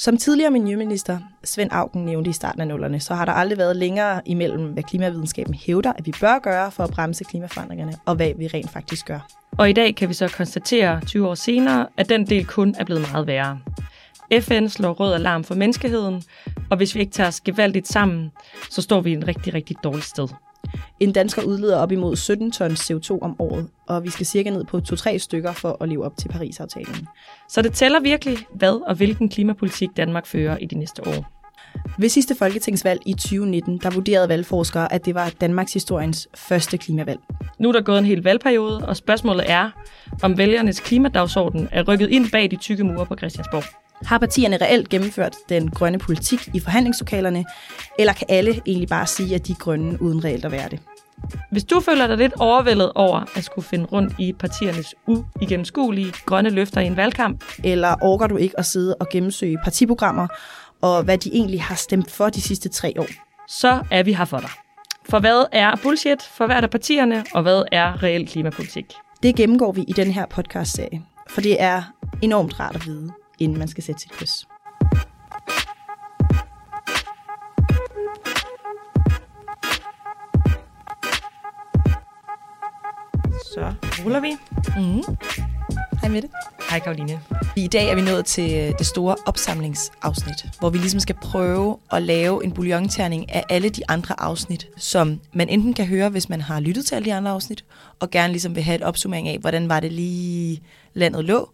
Som tidligere miljøminister Svend Augen nævnte i starten af nullerne, så har der aldrig været længere imellem, hvad klimavidenskaben hævder, at vi bør gøre for at bremse klimaforandringerne, og hvad vi rent faktisk gør. Og i dag kan vi så konstatere 20 år senere, at den del kun er blevet meget værre. FN slår rød alarm for menneskeheden, og hvis vi ikke tager os gevaldigt sammen, så står vi i en rigtig, rigtig dårlig sted. En dansker udleder op imod 17 tons CO2 om året, og vi skal cirka ned på 2-3 stykker for at leve op til Paris-aftalen. Så det tæller virkelig, hvad og hvilken klimapolitik Danmark fører i de næste år. Ved sidste folketingsvalg i 2019, der vurderede valgforskere, at det var Danmarks historiens første klimavalg. Nu er der gået en hel valgperiode, og spørgsmålet er, om vælgernes klimadagsorden er rykket ind bag de tykke mure på Christiansborg. Har partierne reelt gennemført den grønne politik i forhandlingslokalerne, eller kan alle egentlig bare sige, at de er grønne uden reelt at være det? Hvis du føler dig lidt overvældet over at skulle finde rundt i partiernes uigennemskuelige grønne løfter i en valgkamp, eller orker du ikke at sidde og gennemsøge partiprogrammer, og hvad de egentlig har stemt for de sidste tre år, så er vi her for dig. For hvad er bullshit for hvert af partierne, og hvad er reel klimapolitik? Det gennemgår vi i den her podcast-serie, for det er enormt rart at vide inden man skal sætte sit kryds. Så ruller vi. Mm. Hej med det. Hej Karoline. I dag er vi nået til øh, det store opsamlingsafsnit, hvor vi ligesom skal prøve at lave en bouillonterning af alle de andre afsnit, som man enten kan høre, hvis man har lyttet til alle de andre afsnit, og gerne ligesom vil have et opsummering af, hvordan var det lige landet lå,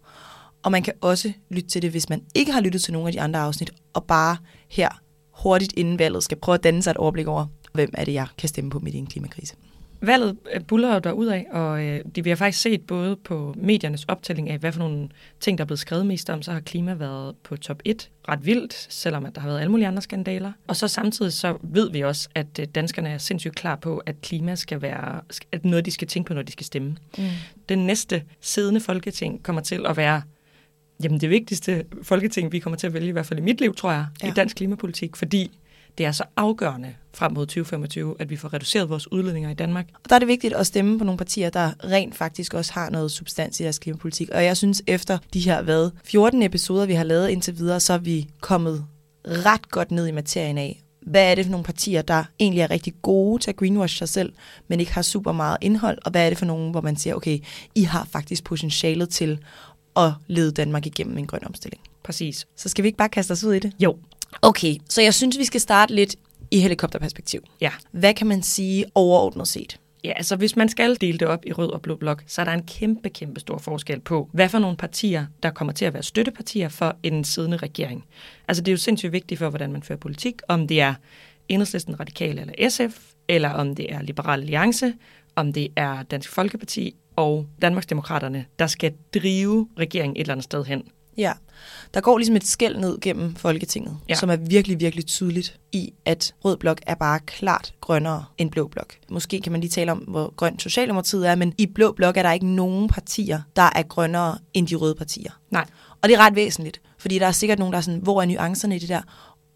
og man kan også lytte til det, hvis man ikke har lyttet til nogle af de andre afsnit, og bare her hurtigt inden valget skal prøve at danne sig et overblik over, hvem er det, jeg kan stemme på midt i en klimakrise. Valget øh, buller derud af, og øh, det vi har faktisk set både på mediernes optælling af, hvad for nogle ting, der er blevet skrevet mest om, så har klima været på top 1 ret vildt, selvom at der har været alle mulige andre skandaler. Og så samtidig så ved vi også, at øh, danskerne er sindssygt klar på, at klima skal være at noget, de skal tænke på, når de skal stemme. Mm. Den næste siddende folketing kommer til at være Jamen det vigtigste folketing, vi kommer til at vælge, i hvert fald i mit liv, tror jeg, ja. i dansk klimapolitik, fordi det er så afgørende frem mod 2025, at vi får reduceret vores udledninger i Danmark. Og der er det vigtigt at stemme på nogle partier, der rent faktisk også har noget substans i deres klimapolitik. Og jeg synes, efter de her hvad, 14 episoder, vi har lavet indtil videre, så er vi kommet ret godt ned i materien af, hvad er det for nogle partier, der egentlig er rigtig gode til at greenwash sig selv, men ikke har super meget indhold, og hvad er det for nogle, hvor man siger, okay, I har faktisk potentialet til at lede Danmark igennem en grøn omstilling. Præcis. Så skal vi ikke bare kaste os ud i det? Jo. Okay, så jeg synes, vi skal starte lidt i helikopterperspektiv. Ja. Hvad kan man sige overordnet set? Ja, altså hvis man skal dele det op i rød og blå blok, så er der en kæmpe, kæmpe stor forskel på, hvad for nogle partier, der kommer til at være støttepartier for en siddende regering. Altså det er jo sindssygt vigtigt for, hvordan man fører politik, om det er Enhedslisten, Radikale eller SF, eller om det er Liberal Alliance, om det er Dansk Folkeparti og Danmarksdemokraterne, der skal drive regeringen et eller andet sted hen. Ja, der går ligesom et skæld ned gennem Folketinget, ja. som er virkelig, virkelig tydeligt i, at rød blok er bare klart grønnere end blå blok. Måske kan man lige tale om, hvor grønt Socialdemokratiet er, men i blå blok er der ikke nogen partier, der er grønnere end de røde partier. Nej. Og det er ret væsentligt, fordi der er sikkert nogen, der er sådan, hvor er nuancerne i det der?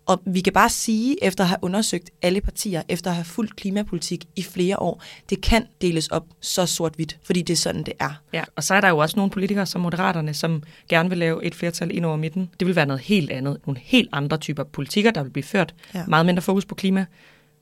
Og vi kan bare sige, efter at have undersøgt alle partier, efter at have fulgt klimapolitik i flere år, det kan deles op så sort-hvidt, fordi det er sådan, det er. Ja, og så er der jo også nogle politikere som Moderaterne, som gerne vil lave et flertal ind over midten. Det vil være noget helt andet, nogle helt andre typer politikker, der vil blive ført. Ja. Meget mindre fokus på klima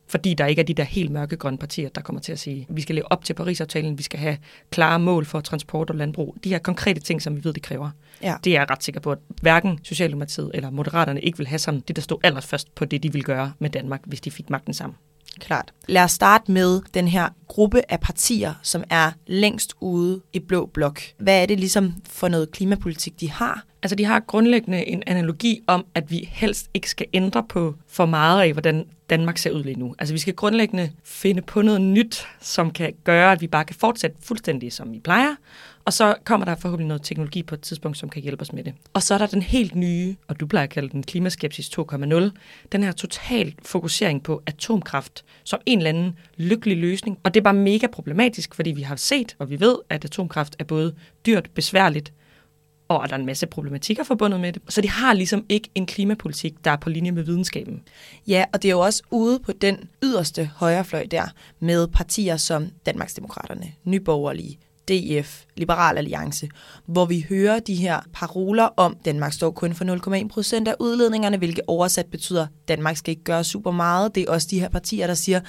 fordi der ikke er de der helt mørkegrønne partier, der kommer til at sige, at vi skal leve op til Paris-aftalen, vi skal have klare mål for transport og landbrug. De her konkrete ting, som vi ved, de kræver. Ja. Det er jeg ret sikker på, at hverken Socialdemokratiet eller Moderaterne ikke vil have som det, der stod allerførst på det, de vil gøre med Danmark, hvis de fik magten sammen. Klart. Lad os starte med den her gruppe af partier, som er længst ude i blå blok. Hvad er det ligesom for noget klimapolitik, de har? Altså, de har grundlæggende en analogi om, at vi helst ikke skal ændre på for meget af, hvordan Danmark ser ud lige nu. Altså, vi skal grundlæggende finde på noget nyt, som kan gøre, at vi bare kan fortsætte fuldstændig, som vi plejer, og så kommer der forhåbentlig noget teknologi på et tidspunkt, som kan hjælpe os med det. Og så er der den helt nye, og du plejer at kalde den klimaskepsis 2.0, den her total fokusering på atomkraft som en eller anden lykkelig løsning. Og det er bare mega problematisk, fordi vi har set, og vi ved, at atomkraft er både dyrt, besværligt, og er der er en masse problematikker forbundet med det. Så de har ligesom ikke en klimapolitik, der er på linje med videnskaben. Ja, og det er jo også ude på den yderste højrefløj der, med partier som Danmarksdemokraterne, Nyborgerlige, DF, Liberal Alliance, hvor vi hører de her paroler om, at Danmark står kun for 0,1 procent af udledningerne, hvilket oversat betyder, at Danmark skal ikke gøre super meget. Det er også de her partier, der siger,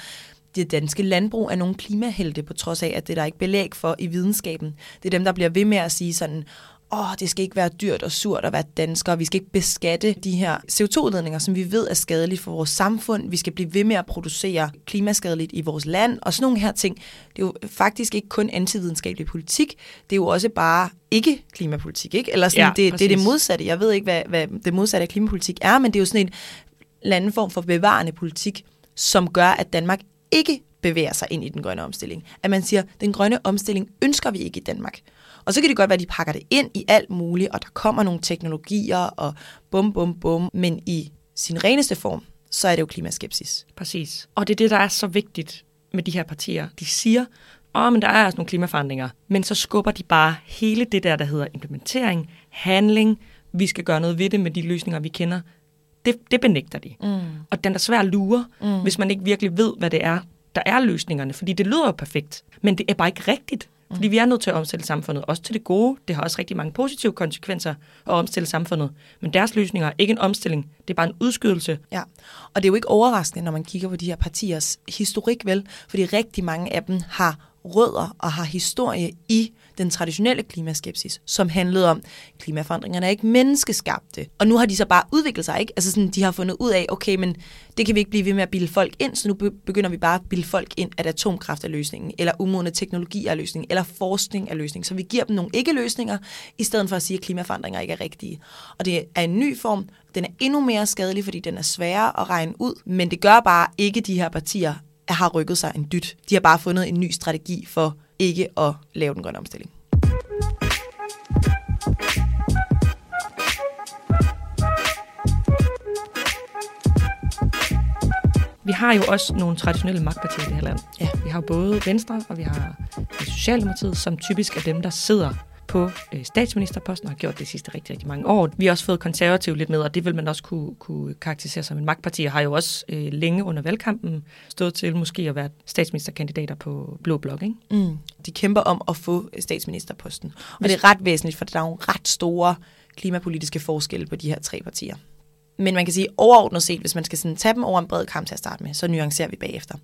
det danske landbrug er nogle klimahelte, på trods af, at det er der ikke belæg for i videnskaben. Det er dem, der bliver ved med at sige sådan, åh, det skal ikke være dyrt og surt at være dansker, vi skal ikke beskatte de her CO2-udledninger, som vi ved er skadeligt for vores samfund, vi skal blive ved med at producere klimaskadeligt i vores land, og sådan nogle her ting. Det er jo faktisk ikke kun antividenskabelig politik, det er jo også bare ikke klimapolitik, ikke? Eller sådan, ja, det, det er det modsatte. Jeg ved ikke, hvad, hvad det modsatte af klimapolitik er, men det er jo sådan en eller anden form for bevarende politik, som gør, at Danmark ikke bevæger sig ind i den grønne omstilling. At man siger, den grønne omstilling ønsker vi ikke i Danmark. Og så kan det godt være, at de pakker det ind i alt muligt, og der kommer nogle teknologier, og bum, bum, bum. Men i sin reneste form, så er det jo klimaskepsis. Præcis. Og det er det, der er så vigtigt med de her partier. De siger, åh, oh, men der er altså nogle klimaforandringer. Men så skubber de bare hele det der, der hedder implementering, handling, vi skal gøre noget ved det med de løsninger, vi kender. Det, det benægter de. Mm. Og den er svær at lure, mm. hvis man ikke virkelig ved, hvad det er, der er løsningerne. Fordi det lyder jo perfekt, men det er bare ikke rigtigt. Fordi vi er nødt til at omstille samfundet, også til det gode. Det har også rigtig mange positive konsekvenser at omstille samfundet. Men deres løsninger er ikke en omstilling, det er bare en udskydelse. Ja, og det er jo ikke overraskende, når man kigger på de her partiers historik, vel? Fordi rigtig mange af dem har rødder og har historie i den traditionelle klimaskepsis, som handlede om, at klimaforandringerne er ikke menneskeskabte. Og nu har de så bare udviklet sig, ikke? Altså sådan, de har fundet ud af, okay, men det kan vi ikke blive ved med at bilde folk ind, så nu begynder vi bare at bilde folk ind, at atomkraft er løsningen, eller umodne teknologi er løsningen, eller forskning er løsningen. Så vi giver dem nogle ikke-løsninger, i stedet for at sige, at klimaforandringer ikke er rigtige. Og det er en ny form, den er endnu mere skadelig, fordi den er sværere at regne ud, men det gør bare ikke de her partier har rykket sig en dyt. De har bare fundet en ny strategi for ikke at lave den grønne omstilling. Vi har jo også nogle traditionelle magtpartier i det her land. Ja. Vi har både Venstre, og vi har Socialdemokratiet, som typisk er dem, der sidder på øh, statsministerposten og har gjort det de sidste rigtig, rigtig mange år. Vi har også fået konservativ lidt med, og det vil man også kunne, kunne karakterisere som en magtparti, og har jo også øh, længe under valgkampen stået til måske at være statsministerkandidater på Blå Blok. Ikke? Mm. De kæmper om at få statsministerposten, og det er ret væsentligt, for der er nogle ret store klimapolitiske forskelle på de her tre partier. Men man kan sige overordnet set, hvis man skal sådan tage dem over en bred kamp til at starte med, så nuancerer vi bagefter.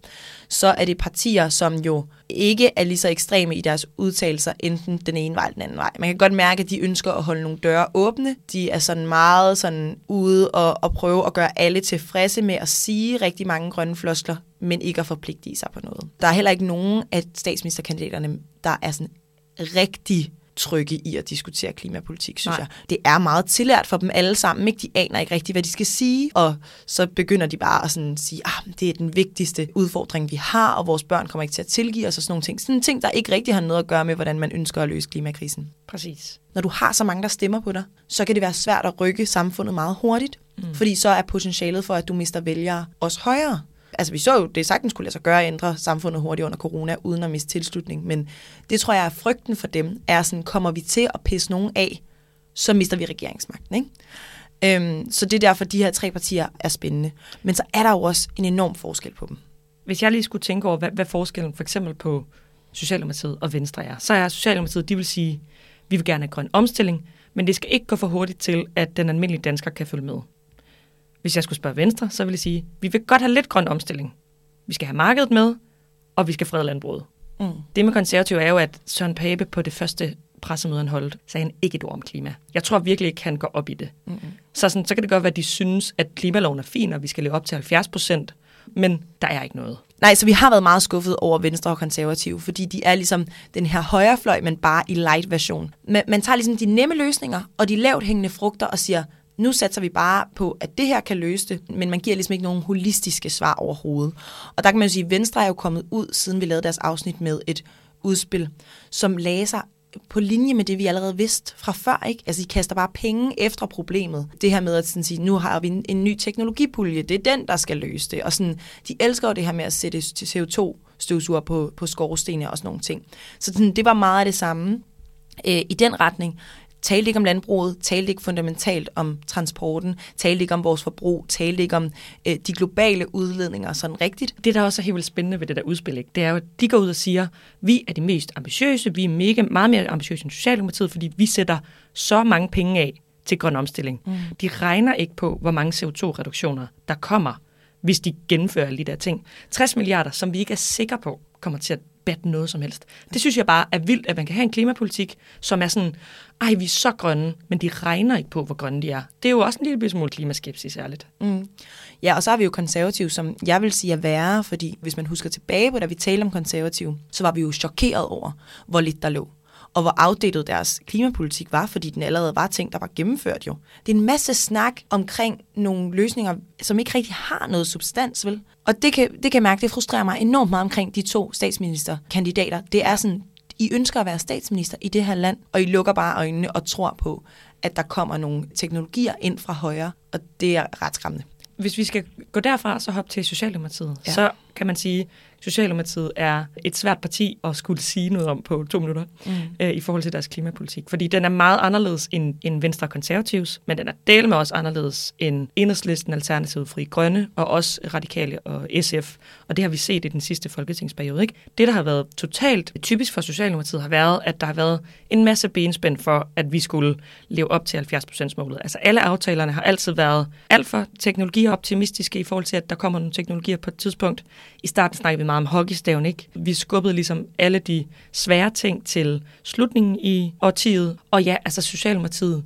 Så er det partier, som jo ikke er lige så ekstreme i deres udtalelser, enten den ene vej eller den anden vej. Man kan godt mærke, at de ønsker at holde nogle døre åbne. De er sådan meget sådan ude og, og prøve at gøre alle tilfredse med at sige rigtig mange grønne floskler, men ikke at forpligte sig på noget. Der er heller ikke nogen af statsministerkandidaterne, der er sådan rigtig trygge i at diskutere klimapolitik, synes Nej. jeg. Det er meget tillært for dem alle sammen. Ikke? De aner ikke rigtigt, hvad de skal sige, og så begynder de bare at sådan sige, ah, det er den vigtigste udfordring, vi har, og vores børn kommer ikke til at tilgive os og sådan nogle ting. Sådan ting, der ikke rigtig har noget at gøre med, hvordan man ønsker at løse klimakrisen. Præcis. Når du har så mange, der stemmer på dig, så kan det være svært at rykke samfundet meget hurtigt, mm. fordi så er potentialet for, at du mister vælgere også højere altså vi så jo, det sagtens kunne lade sig gøre at ændre samfundet hurtigt under corona, uden at miste tilslutning, men det tror jeg er frygten for dem, er sådan, kommer vi til at pisse nogen af, så mister vi regeringsmagten, ikke? Øhm, så det er derfor, de her tre partier er spændende. Men så er der jo også en enorm forskel på dem. Hvis jeg lige skulle tænke over, hvad, hvad forskellen for eksempel på Socialdemokratiet og Venstre er, så er Socialdemokratiet, de vil sige, vi vil gerne have grøn omstilling, men det skal ikke gå for hurtigt til, at den almindelige dansker kan følge med. Hvis jeg skulle spørge Venstre, så vil jeg sige, vi vil godt have lidt grøn omstilling. Vi skal have markedet med, og vi skal frede landbruget. Mm. Det med konservativ er jo, at Søren Pape på det første pressemøde, han holdt, sagde han ikke et ord om klima. Jeg tror virkelig ikke, han går op i det. Mm-hmm. Så, sådan, så kan det godt være, at de synes, at klimaloven er fin, og vi skal leve op til 70 procent, men der er ikke noget. Nej, så vi har været meget skuffet over Venstre og Konservative, fordi de er ligesom den her højrefløj, men bare i light version. Man, man tager ligesom de nemme løsninger og de lavt hængende frugter og siger, nu satser vi bare på, at det her kan løse det, men man giver ligesom ikke nogen holistiske svar overhovedet. Og der kan man jo sige, at Venstre er jo kommet ud, siden vi lavede deres afsnit med et udspil, som læser på linje med det, vi allerede vidste fra før. Ikke? Altså, I kaster bare penge efter problemet. Det her med at sådan sige, nu har vi en, en ny teknologipulje, det er den, der skal løse det. Og sådan, de elsker jo det her med at sætte CO2-støvsuger på, på skorstene og sådan nogle ting. Så sådan, det var meget af det samme øh, i den retning talte ikke om landbruget, talte ikke fundamentalt om transporten, talte ikke om vores forbrug, talte ikke om øh, de globale udledninger sådan rigtigt. Det, der også er helt vildt spændende ved det der udspil, ikke? det er jo, at de går ud og siger, vi er de mest ambitiøse, vi er mega, meget mere ambitiøse end Socialdemokratiet, fordi vi sætter så mange penge af til grøn omstilling. Mm. De regner ikke på, hvor mange CO2-reduktioner, der kommer, hvis de gennemfører alle de der ting. 60 milliarder, som vi ikke er sikre på, kommer til at batte noget som helst. Det synes jeg bare er vildt, at man kan have en klimapolitik, som er sådan, ej, vi er så grønne, men de regner ikke på, hvor grønne de er. Det er jo også en lille smule klimaskepsis, ærligt. Mm. Ja, og så har vi jo konservative, som jeg vil sige er værre, fordi hvis man husker tilbage på, da vi talte om konservative, så var vi jo chokeret over, hvor lidt der lå og hvor outdated deres klimapolitik var, fordi den allerede var ting, der var gennemført jo. Det er en masse snak omkring nogle løsninger, som ikke rigtig har noget substans, vel? Og det kan, det kan jeg mærke, det frustrerer mig enormt meget omkring de to statsministerkandidater. Det er sådan, I ønsker at være statsminister i det her land, og I lukker bare øjnene og tror på, at der kommer nogle teknologier ind fra højre, og det er ret skræmmende. Hvis vi skal gå derfra så hoppe til Socialdemokratiet, ja. så kan man sige, Socialdemokratiet er et svært parti at skulle sige noget om på to minutter mm. øh, i forhold til deres klimapolitik. Fordi den er meget anderledes end, end Venstre og Konservatives, men den er del med også anderledes end Enhedslisten, Alternativet, Fri Grønne og også Radikale og SF. Og det har vi set i den sidste folketingsperiode. Ikke? Det, der har været totalt typisk for Socialdemokratiet, har været, at der har været en masse benspænd for, at vi skulle leve op til 70%-målet. Altså alle aftalerne har altid været alt for teknologioptimistiske i forhold til, at der kommer nogle teknologier på et tidspunkt. I starten snakkede vi meget om hockeystaven, ikke? Vi skubbede ligesom alle de svære ting til slutningen i årtiet. Og ja, altså Socialdemokratiet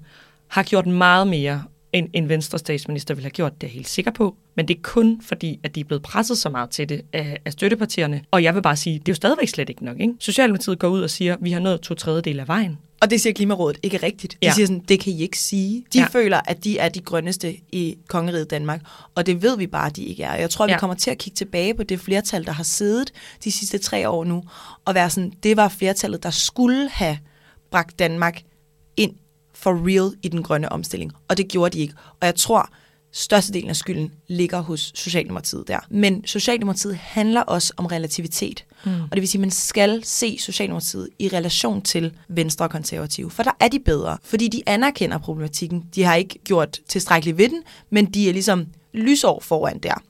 har gjort meget mere, end en venstre statsminister ville have gjort, det er jeg helt sikker på. Men det er kun fordi, at de er blevet presset så meget til det af, af støttepartierne. Og jeg vil bare sige, det er jo stadigvæk slet ikke nok. Ikke? Socialdemokratiet går ud og siger, at vi har nået to tredjedel af vejen. Og det siger Klimarådet ikke rigtigt. De ja. siger sådan, det kan I ikke sige. De ja. føler, at de er de grønneste i kongeriget Danmark, og det ved vi bare, at de ikke er. Jeg tror, ja. vi kommer til at kigge tilbage på det flertal, der har siddet de sidste tre år nu, og være sådan, det var flertallet, der skulle have bragt Danmark ind for real i den grønne omstilling. Og det gjorde de ikke. Og jeg tror, størstedelen af skylden ligger hos Socialdemokratiet der. Men Socialdemokratiet handler også om relativitet. Mm. Og det vil sige, at man skal se Socialdemokratiet i relation til Venstre og Konservative. For der er de bedre, fordi de anerkender problematikken. De har ikke gjort tilstrækkeligt ved den, men de er ligesom lysår foran der.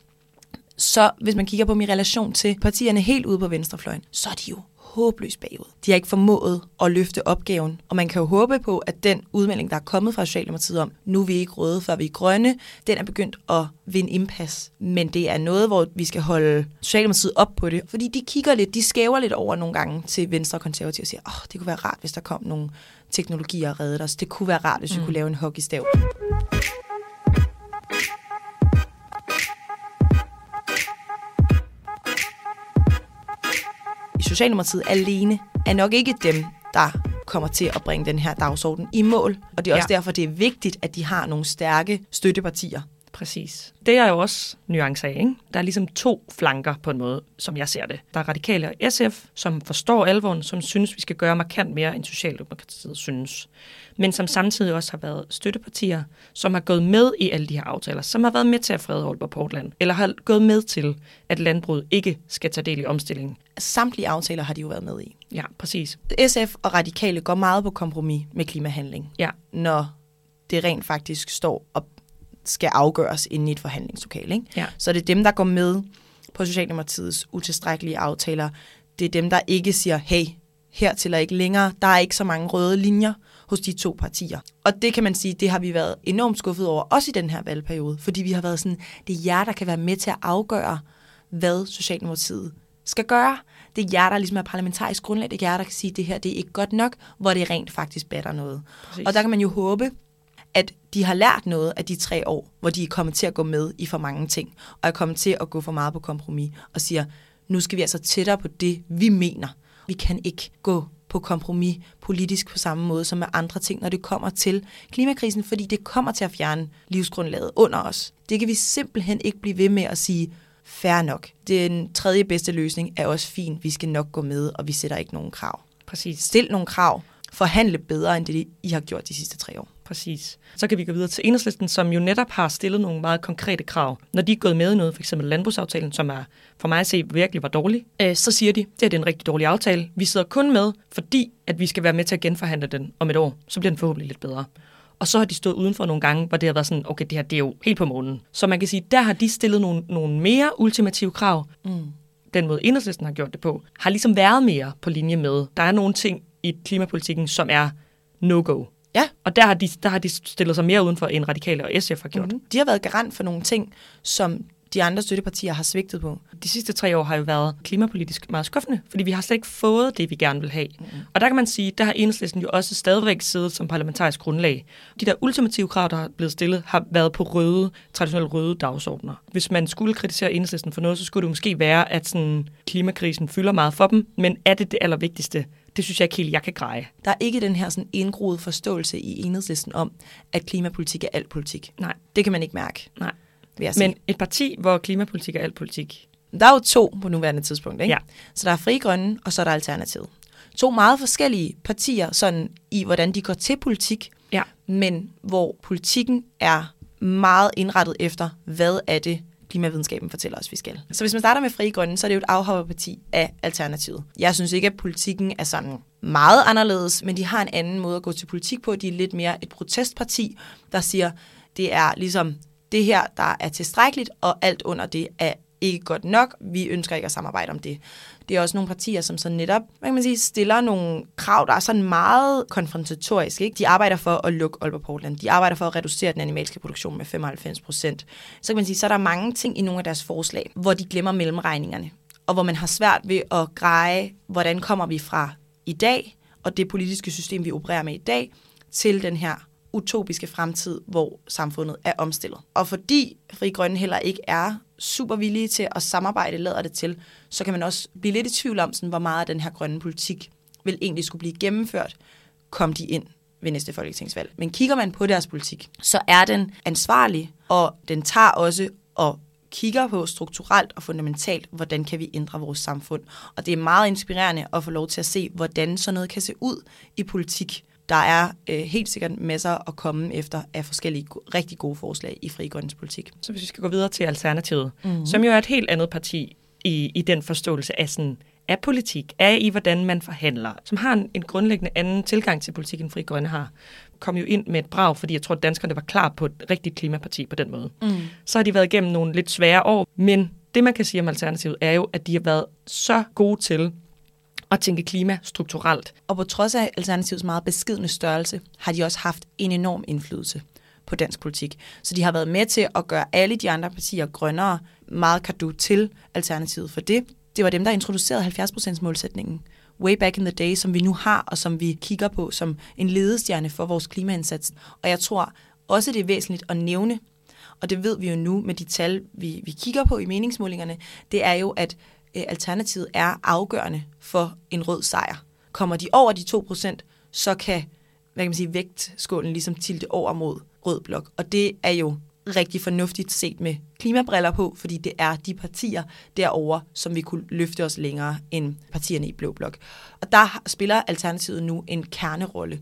Så hvis man kigger på i relation til partierne helt ude på venstrefløjen, så er de jo håbløst bagud. De har ikke formået at løfte opgaven, og man kan jo håbe på, at den udmelding, der er kommet fra Socialdemokratiet om, nu er vi ikke røde, før vi er grønne, den er begyndt at vinde indpas. Men det er noget, hvor vi skal holde Socialdemokratiet op på det, fordi de kigger lidt, de skæver lidt over nogle gange til Venstre og Konservative og siger, åh, oh, det kunne være rart, hvis der kom nogle teknologier og reddede os. Det kunne være rart, hvis vi mm. kunne lave en hockeystav. Socialdemokratiet alene er nok ikke dem, der kommer til at bringe den her dagsorden i mål. Og det er også ja. derfor, det er vigtigt, at de har nogle stærke støttepartier. Præcis. Det er jo også nuancer af, ikke? Der er ligesom to flanker på en måde, som jeg ser det. Der er radikale og SF, som forstår alvoren, som synes, vi skal gøre markant mere, end Socialdemokratiet synes men som samtidig også har været støttepartier, som har gået med i alle de her aftaler, som har været med til at frede Aalborg Portland, eller har gået med til, at landbruget ikke skal tage del i omstillingen. Samtlige aftaler har de jo været med i. Ja, præcis. SF og Radikale går meget på kompromis med klimahandling, ja. når det rent faktisk står og skal afgøres inde i et forhandlingslokale. Ikke? Ja. Så det er dem, der går med på Socialdemokratiets utilstrækkelige aftaler. Det er dem, der ikke siger, hey, hertil er ikke længere. Der er ikke så mange røde linjer hos de to partier. Og det kan man sige, det har vi været enormt skuffet over, også i den her valgperiode, fordi vi har været sådan, det er jer, der kan være med til at afgøre, hvad Socialdemokratiet skal gøre. Det er jer, der ligesom er parlamentarisk grundlag. Det er jer, der kan sige, at det her det er ikke godt nok, hvor det rent faktisk batter noget. Præcis. Og der kan man jo håbe, at de har lært noget af de tre år, hvor de er kommet til at gå med i for mange ting, og er kommet til at gå for meget på kompromis, og siger, nu skal vi altså tættere på det, vi mener. Vi kan ikke gå på kompromis politisk på samme måde som med andre ting, når det kommer til klimakrisen, fordi det kommer til at fjerne livsgrundlaget under os. Det kan vi simpelthen ikke blive ved med at sige, fair nok. Den tredje bedste løsning er også fin. Vi skal nok gå med, og vi sætter ikke nogen krav. Præcis. Stil nogle krav. Forhandle bedre, end det I har gjort de sidste tre år. Præcis. Så kan vi gå videre til enhedslisten, som jo netop har stillet nogle meget konkrete krav. Når de er gået med i noget, f.eks. landbrugsaftalen, som er for mig at se virkelig var dårlig, øh, så siger de, det er en rigtig dårlig aftale. Vi sidder kun med, fordi at vi skal være med til at genforhandle den om et år. Så bliver den forhåbentlig lidt bedre. Og så har de stået udenfor nogle gange, hvor det har været sådan, okay, det her det er jo helt på månen. Så man kan sige, der har de stillet nogle, nogle mere ultimative krav. Mm. Den måde enhedslisten har gjort det på, har ligesom været mere på linje med. Der er nogle ting i klimapolitikken, som er no-go. Ja. Og der har, de, der har de stillet sig mere udenfor, end Radikale og SF har gjort. Mm-hmm. De har været garant for nogle ting, som de andre støttepartier har svigtet på. De sidste tre år har jo været klimapolitisk meget skuffende, fordi vi har slet ikke fået det, vi gerne vil have. Mm. Og der kan man sige, der har enhedslisten jo også stadigvæk siddet som parlamentarisk grundlag. De der ultimative krav, der er blevet stillet, har været på røde, traditionelle røde dagsordner. Hvis man skulle kritisere enhedslisten for noget, så skulle det måske være, at sådan, klimakrisen fylder meget for dem, men er det det allervigtigste? Det synes jeg ikke helt, jeg kan greje. Der er ikke den her sådan indgroede forståelse i enhedslisten om, at klimapolitik er alt politik. Nej. Det kan man ikke mærke. Nej. Men et parti, hvor klimapolitik er alt politik. Der er jo to på nuværende tidspunkt, ikke? Ja. Så der er Fri Grønne, og så er der Alternativet. To meget forskellige partier, sådan i hvordan de går til politik, ja. men hvor politikken er meget indrettet efter, hvad er det, klimavidenskaben fortæller os, vi skal. Så hvis man starter med Fri Grønne, så er det jo et afhopperparti af Alternativet. Jeg synes ikke, at politikken er sådan meget anderledes, men de har en anden måde at gå til politik på. De er lidt mere et protestparti, der siger, det er ligesom det her, der er tilstrækkeligt, og alt under det er ikke godt nok. Vi ønsker ikke at samarbejde om det. Det er også nogle partier, som så netop hvad kan man sige, stiller nogle krav, der er sådan meget konfrontatoriske. Ikke? De arbejder for at lukke Aalborg Portland. De arbejder for at reducere den animalske produktion med 95 procent. Så kan man sige, så er der mange ting i nogle af deres forslag, hvor de glemmer mellemregningerne. Og hvor man har svært ved at greje, hvordan kommer vi fra i dag, og det politiske system, vi opererer med i dag, til den her utopiske fremtid, hvor samfundet er omstillet. Og fordi Fri Grønne heller ikke er super villige til at samarbejde, lader det til, så kan man også blive lidt i tvivl om, sådan, hvor meget af den her grønne politik vil egentlig skulle blive gennemført, kom de ind ved næste folketingsvalg. Men kigger man på deres politik, så er den ansvarlig, og den tager også og kigger på strukturelt og fundamentalt, hvordan kan vi ændre vores samfund. Og det er meget inspirerende at få lov til at se, hvordan sådan noget kan se ud i politik, der er øh, helt sikkert masser at komme efter af forskellige rigtig gode forslag i Fri Grønnes politik. Så hvis vi skal gå videre til Alternativet, mm-hmm. som jo er et helt andet parti i, i den forståelse af, sådan, af politik, af i hvordan man forhandler, som har en, en grundlæggende anden tilgang til politik, end Fri Grønne har, kom jo ind med et brag, fordi jeg tror, at danskerne var klar på et rigtigt klimaparti på den måde. Mm. Så har de været igennem nogle lidt svære år, men det, man kan sige om Alternativet, er jo, at de har været så gode til at tænke klima strukturelt. Og på trods af Alternativets meget beskidende størrelse, har de også haft en enorm indflydelse på dansk politik. Så de har været med til at gøre alle de andre partier grønnere meget kado til Alternativet for det. Det var dem, der introducerede 70% målsætningen way back in the day, som vi nu har, og som vi kigger på som en ledestjerne for vores klimaindsats. Og jeg tror også, det er væsentligt at nævne, og det ved vi jo nu med de tal, vi, vi kigger på i meningsmålingerne, det er jo, at Øh, alternativet er afgørende for en rød sejr. Kommer de over de 2%, så kan, hvad kan man sige, vægtskålen ligesom tilte over mod rød blok. Og det er jo rigtig fornuftigt set med klimabriller på, fordi det er de partier derover, som vi kunne løfte os længere end partierne i Blå Blok. Og der spiller Alternativet nu en kernerolle.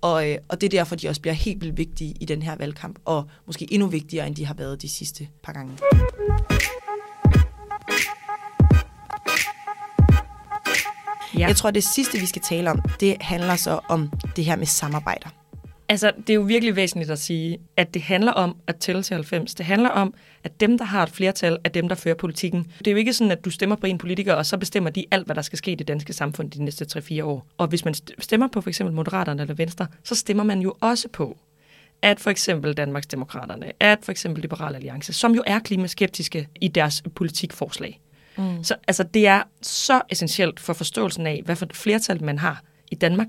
Og, øh, og det er derfor, de også bliver helt vildt vigtige i den her valgkamp, og måske endnu vigtigere, end de har været de sidste par gange. Ja. Jeg tror, det sidste, vi skal tale om, det handler så om det her med samarbejder. Altså, det er jo virkelig væsentligt at sige, at det handler om at tælle til 90. Det handler om, at dem, der har et flertal, er dem, der fører politikken. Det er jo ikke sådan, at du stemmer på en politiker, og så bestemmer de alt, hvad der skal ske i det danske samfund de næste 3-4 år. Og hvis man stemmer på for eksempel Moderaterne eller Venstre, så stemmer man jo også på, at for eksempel Danmarks Demokraterne, at for eksempel Liberal Alliance, som jo er klimaskeptiske i deres politikforslag. Mm. Så altså, det er så essentielt for forståelsen af, hvad for et flertal man har i Danmark.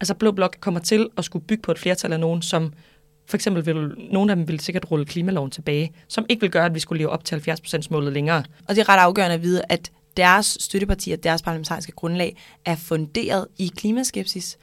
Altså Blå Blok kommer til at skulle bygge på et flertal af nogen, som for eksempel vil nogle af dem vil sikkert rulle klimaloven tilbage, som ikke vil gøre, at vi skulle leve op til 70% målet længere. Og det er ret afgørende at vide, at deres støttepartier, deres parlamentariske grundlag, er funderet i klimaskepsis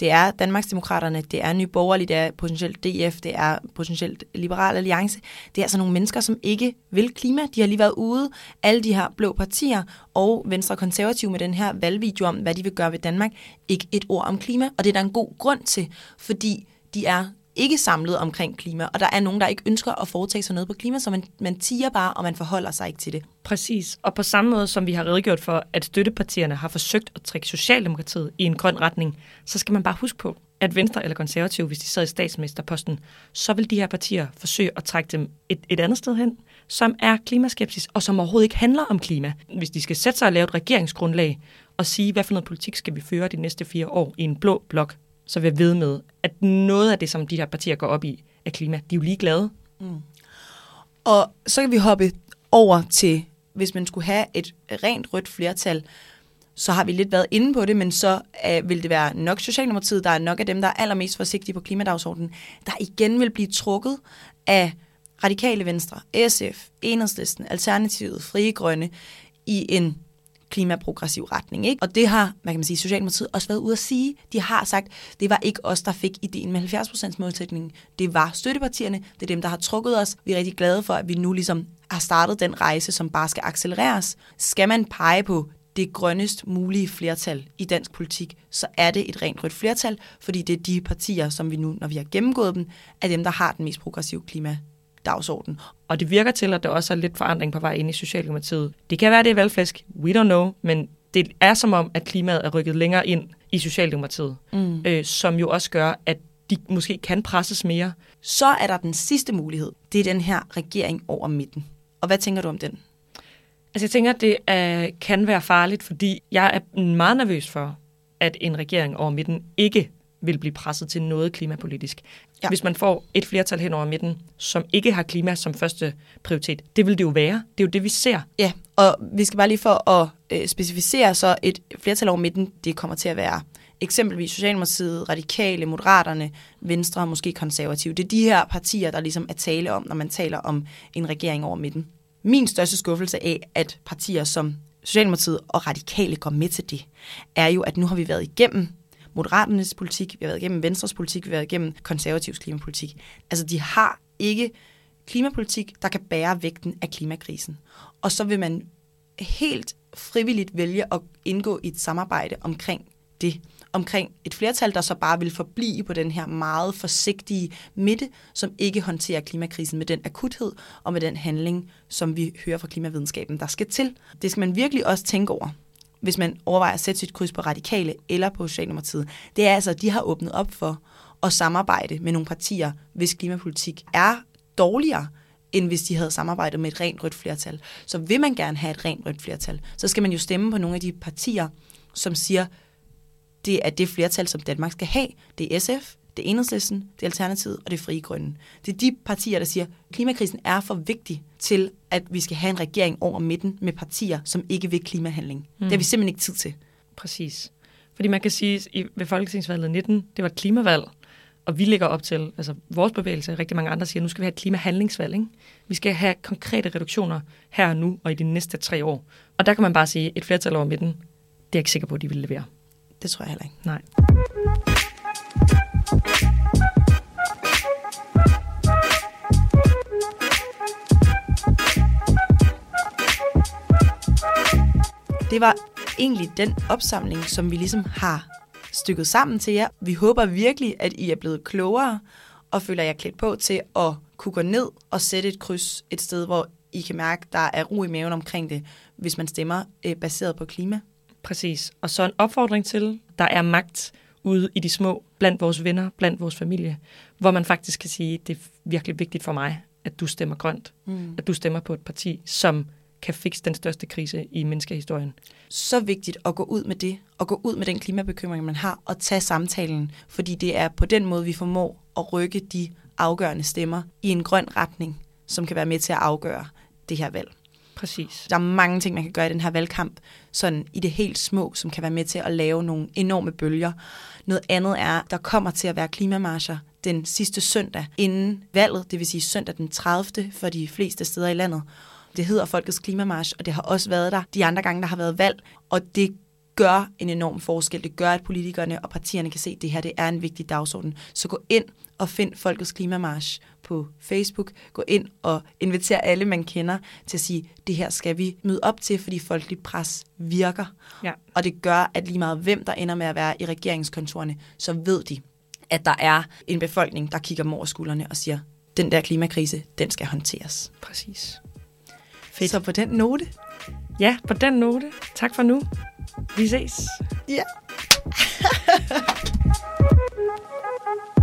det er Danmarksdemokraterne, det er Nye Borgerlige, det er potentielt DF, det er potentielt Liberal Alliance. Det er altså nogle mennesker, som ikke vil klima. De har lige været ude, alle de her blå partier og Venstre Konservative med den her valgvideo om, hvad de vil gøre ved Danmark. Ikke et ord om klima, og det er der en god grund til, fordi de er ikke samlet omkring klima, og der er nogen, der ikke ønsker at foretage sig noget på klima, så man, man tiger bare, og man forholder sig ikke til det. Præcis. Og på samme måde, som vi har redegjort for, at støttepartierne har forsøgt at trække Socialdemokratiet i en grøn retning, så skal man bare huske på, at Venstre eller Konservative, hvis de sad i statsministerposten, så vil de her partier forsøge at trække dem et, et andet sted hen, som er klimaskepsis, og som overhovedet ikke handler om klima. Hvis de skal sætte sig og lave et regeringsgrundlag og sige, hvad for noget politik skal vi føre de næste fire år i en blå blok, så vil jeg ved med, at noget af det, som de her partier går op i, er klima. De er jo ligeglade. Mm. Og så kan vi hoppe over til, hvis man skulle have et rent rødt flertal, så har vi lidt været inde på det, men så øh, vil det være nok Socialdemokratiet, der er nok af dem, der er allermest forsigtige på klimadagsordenen, der igen vil blive trukket af Radikale Venstre, SF, Enhedslisten, Alternativet, Frie Grønne i en klimaprogressiv retning. Ikke? Og det har, hvad kan man sige, Socialdemokratiet også været ude at sige. De har sagt, det var ikke os, der fik ideen med 70% målsætningen. Det var støttepartierne. Det er dem, der har trukket os. Vi er rigtig glade for, at vi nu ligesom har startet den rejse, som bare skal accelereres. Skal man pege på det grønnest mulige flertal i dansk politik, så er det et rent rødt flertal, fordi det er de partier, som vi nu, når vi har gennemgået dem, er dem, der har den mest progressive klima dagsorden. Og det virker til, at der også er lidt forandring på vej ind i Socialdemokratiet. Det kan være, det er valgflæsk. We don't know. Men det er som om, at klimaet er rykket længere ind i Socialdemokratiet. Mm. Øh, som jo også gør, at de måske kan presses mere. Så er der den sidste mulighed. Det er den her regering over midten. Og hvad tænker du om den? Altså jeg tænker, at det er, kan være farligt, fordi jeg er meget nervøs for, at en regering over midten ikke vil blive presset til noget klimapolitisk. Ja. Hvis man får et flertal hen over midten, som ikke har klima som første prioritet. Det vil det jo være. Det er jo det, vi ser. Ja, og vi skal bare lige for at øh, specificere, så et flertal over midten, det kommer til at være eksempelvis Socialdemokratiet, Radikale, Moderaterne, Venstre og måske Konservative. Det er de her partier, der ligesom er tale om, når man taler om en regering over midten. Min største skuffelse af, at partier som Socialdemokratiet og Radikale går med til det, er jo, at nu har vi været igennem Moderaternes politik, vi har været igennem Venstres politik, vi har været igennem konservativs klimapolitik. Altså, de har ikke klimapolitik, der kan bære vægten af klimakrisen. Og så vil man helt frivilligt vælge at indgå i et samarbejde omkring det. Omkring et flertal, der så bare vil forblive på den her meget forsigtige midte, som ikke håndterer klimakrisen med den akuthed og med den handling, som vi hører fra klimavidenskaben, der skal til. Det skal man virkelig også tænke over hvis man overvejer at sætte sit kryds på radikale eller på Socialdemokratiet, det er altså, at de har åbnet op for at samarbejde med nogle partier, hvis klimapolitik er dårligere, end hvis de havde samarbejdet med et rent rødt flertal. Så vil man gerne have et rent rødt flertal, så skal man jo stemme på nogle af de partier, som siger, det er det flertal, som Danmark skal have. Det er SF, det er Enhedslisten, det er Alternativet og det er Frie Grønne. Det er de partier, der siger, at klimakrisen er for vigtig til, at vi skal have en regering over midten med partier, som ikke vil klimahandling. Mm. Det har vi simpelthen ikke tid til. Præcis. Fordi man kan sige, at ved Folketingsvalget 19, det var et klimavalg, og vi ligger op til, altså vores bevægelse, rigtig mange andre siger, at nu skal vi have et klimahandlingsvalg. Ikke? Vi skal have konkrete reduktioner her og nu og i de næste tre år. Og der kan man bare sige, at et flertal over midten, det er jeg ikke sikker på, at de vil levere. Det tror jeg heller ikke. Nej. Det var egentlig den opsamling, som vi ligesom har stykket sammen til jer. Vi håber virkelig, at I er blevet klogere og føler jer klædt på til at kunne gå ned og sætte et kryds et sted, hvor I kan mærke, der er ro i maven omkring det, hvis man stemmer øh, baseret på klima. Præcis. Og så en opfordring til, der er magt ude i de små, blandt vores venner, blandt vores familie, hvor man faktisk kan sige, det er virkelig vigtigt for mig, at du stemmer grønt. Mm. At du stemmer på et parti, som kan fikse den største krise i menneskehistorien. Så vigtigt at gå ud med det, og gå ud med den klimabekymring, man har, og tage samtalen, fordi det er på den måde, vi formår at rykke de afgørende stemmer i en grøn retning, som kan være med til at afgøre det her valg. Præcis. Der er mange ting, man kan gøre i den her valgkamp, sådan i det helt små, som kan være med til at lave nogle enorme bølger. Noget andet er, der kommer til at være klimamarscher den sidste søndag inden valget, det vil sige søndag den 30. for de fleste steder i landet. Det hedder Folkets Klimamarsch, og det har også været der de andre gange, der har været valg, og det gør en enorm forskel. Det gør, at politikerne og partierne kan se, at det her det er en vigtig dagsorden. Så gå ind og find Folkets Klimamarsch på Facebook. Gå ind og inviter alle, man kender, til at sige, det her skal vi møde op til, fordi folkeligt pres virker. Ja. Og det gør, at lige meget hvem, der ender med at være i regeringskontorene, så ved de, at der er en befolkning, der kigger dem over skuldrene og siger, den der klimakrise, den skal håndteres. Præcis. Fedt. Så på den note. Ja, på den note. Tak for nu. Vi ses. Ja. Yeah.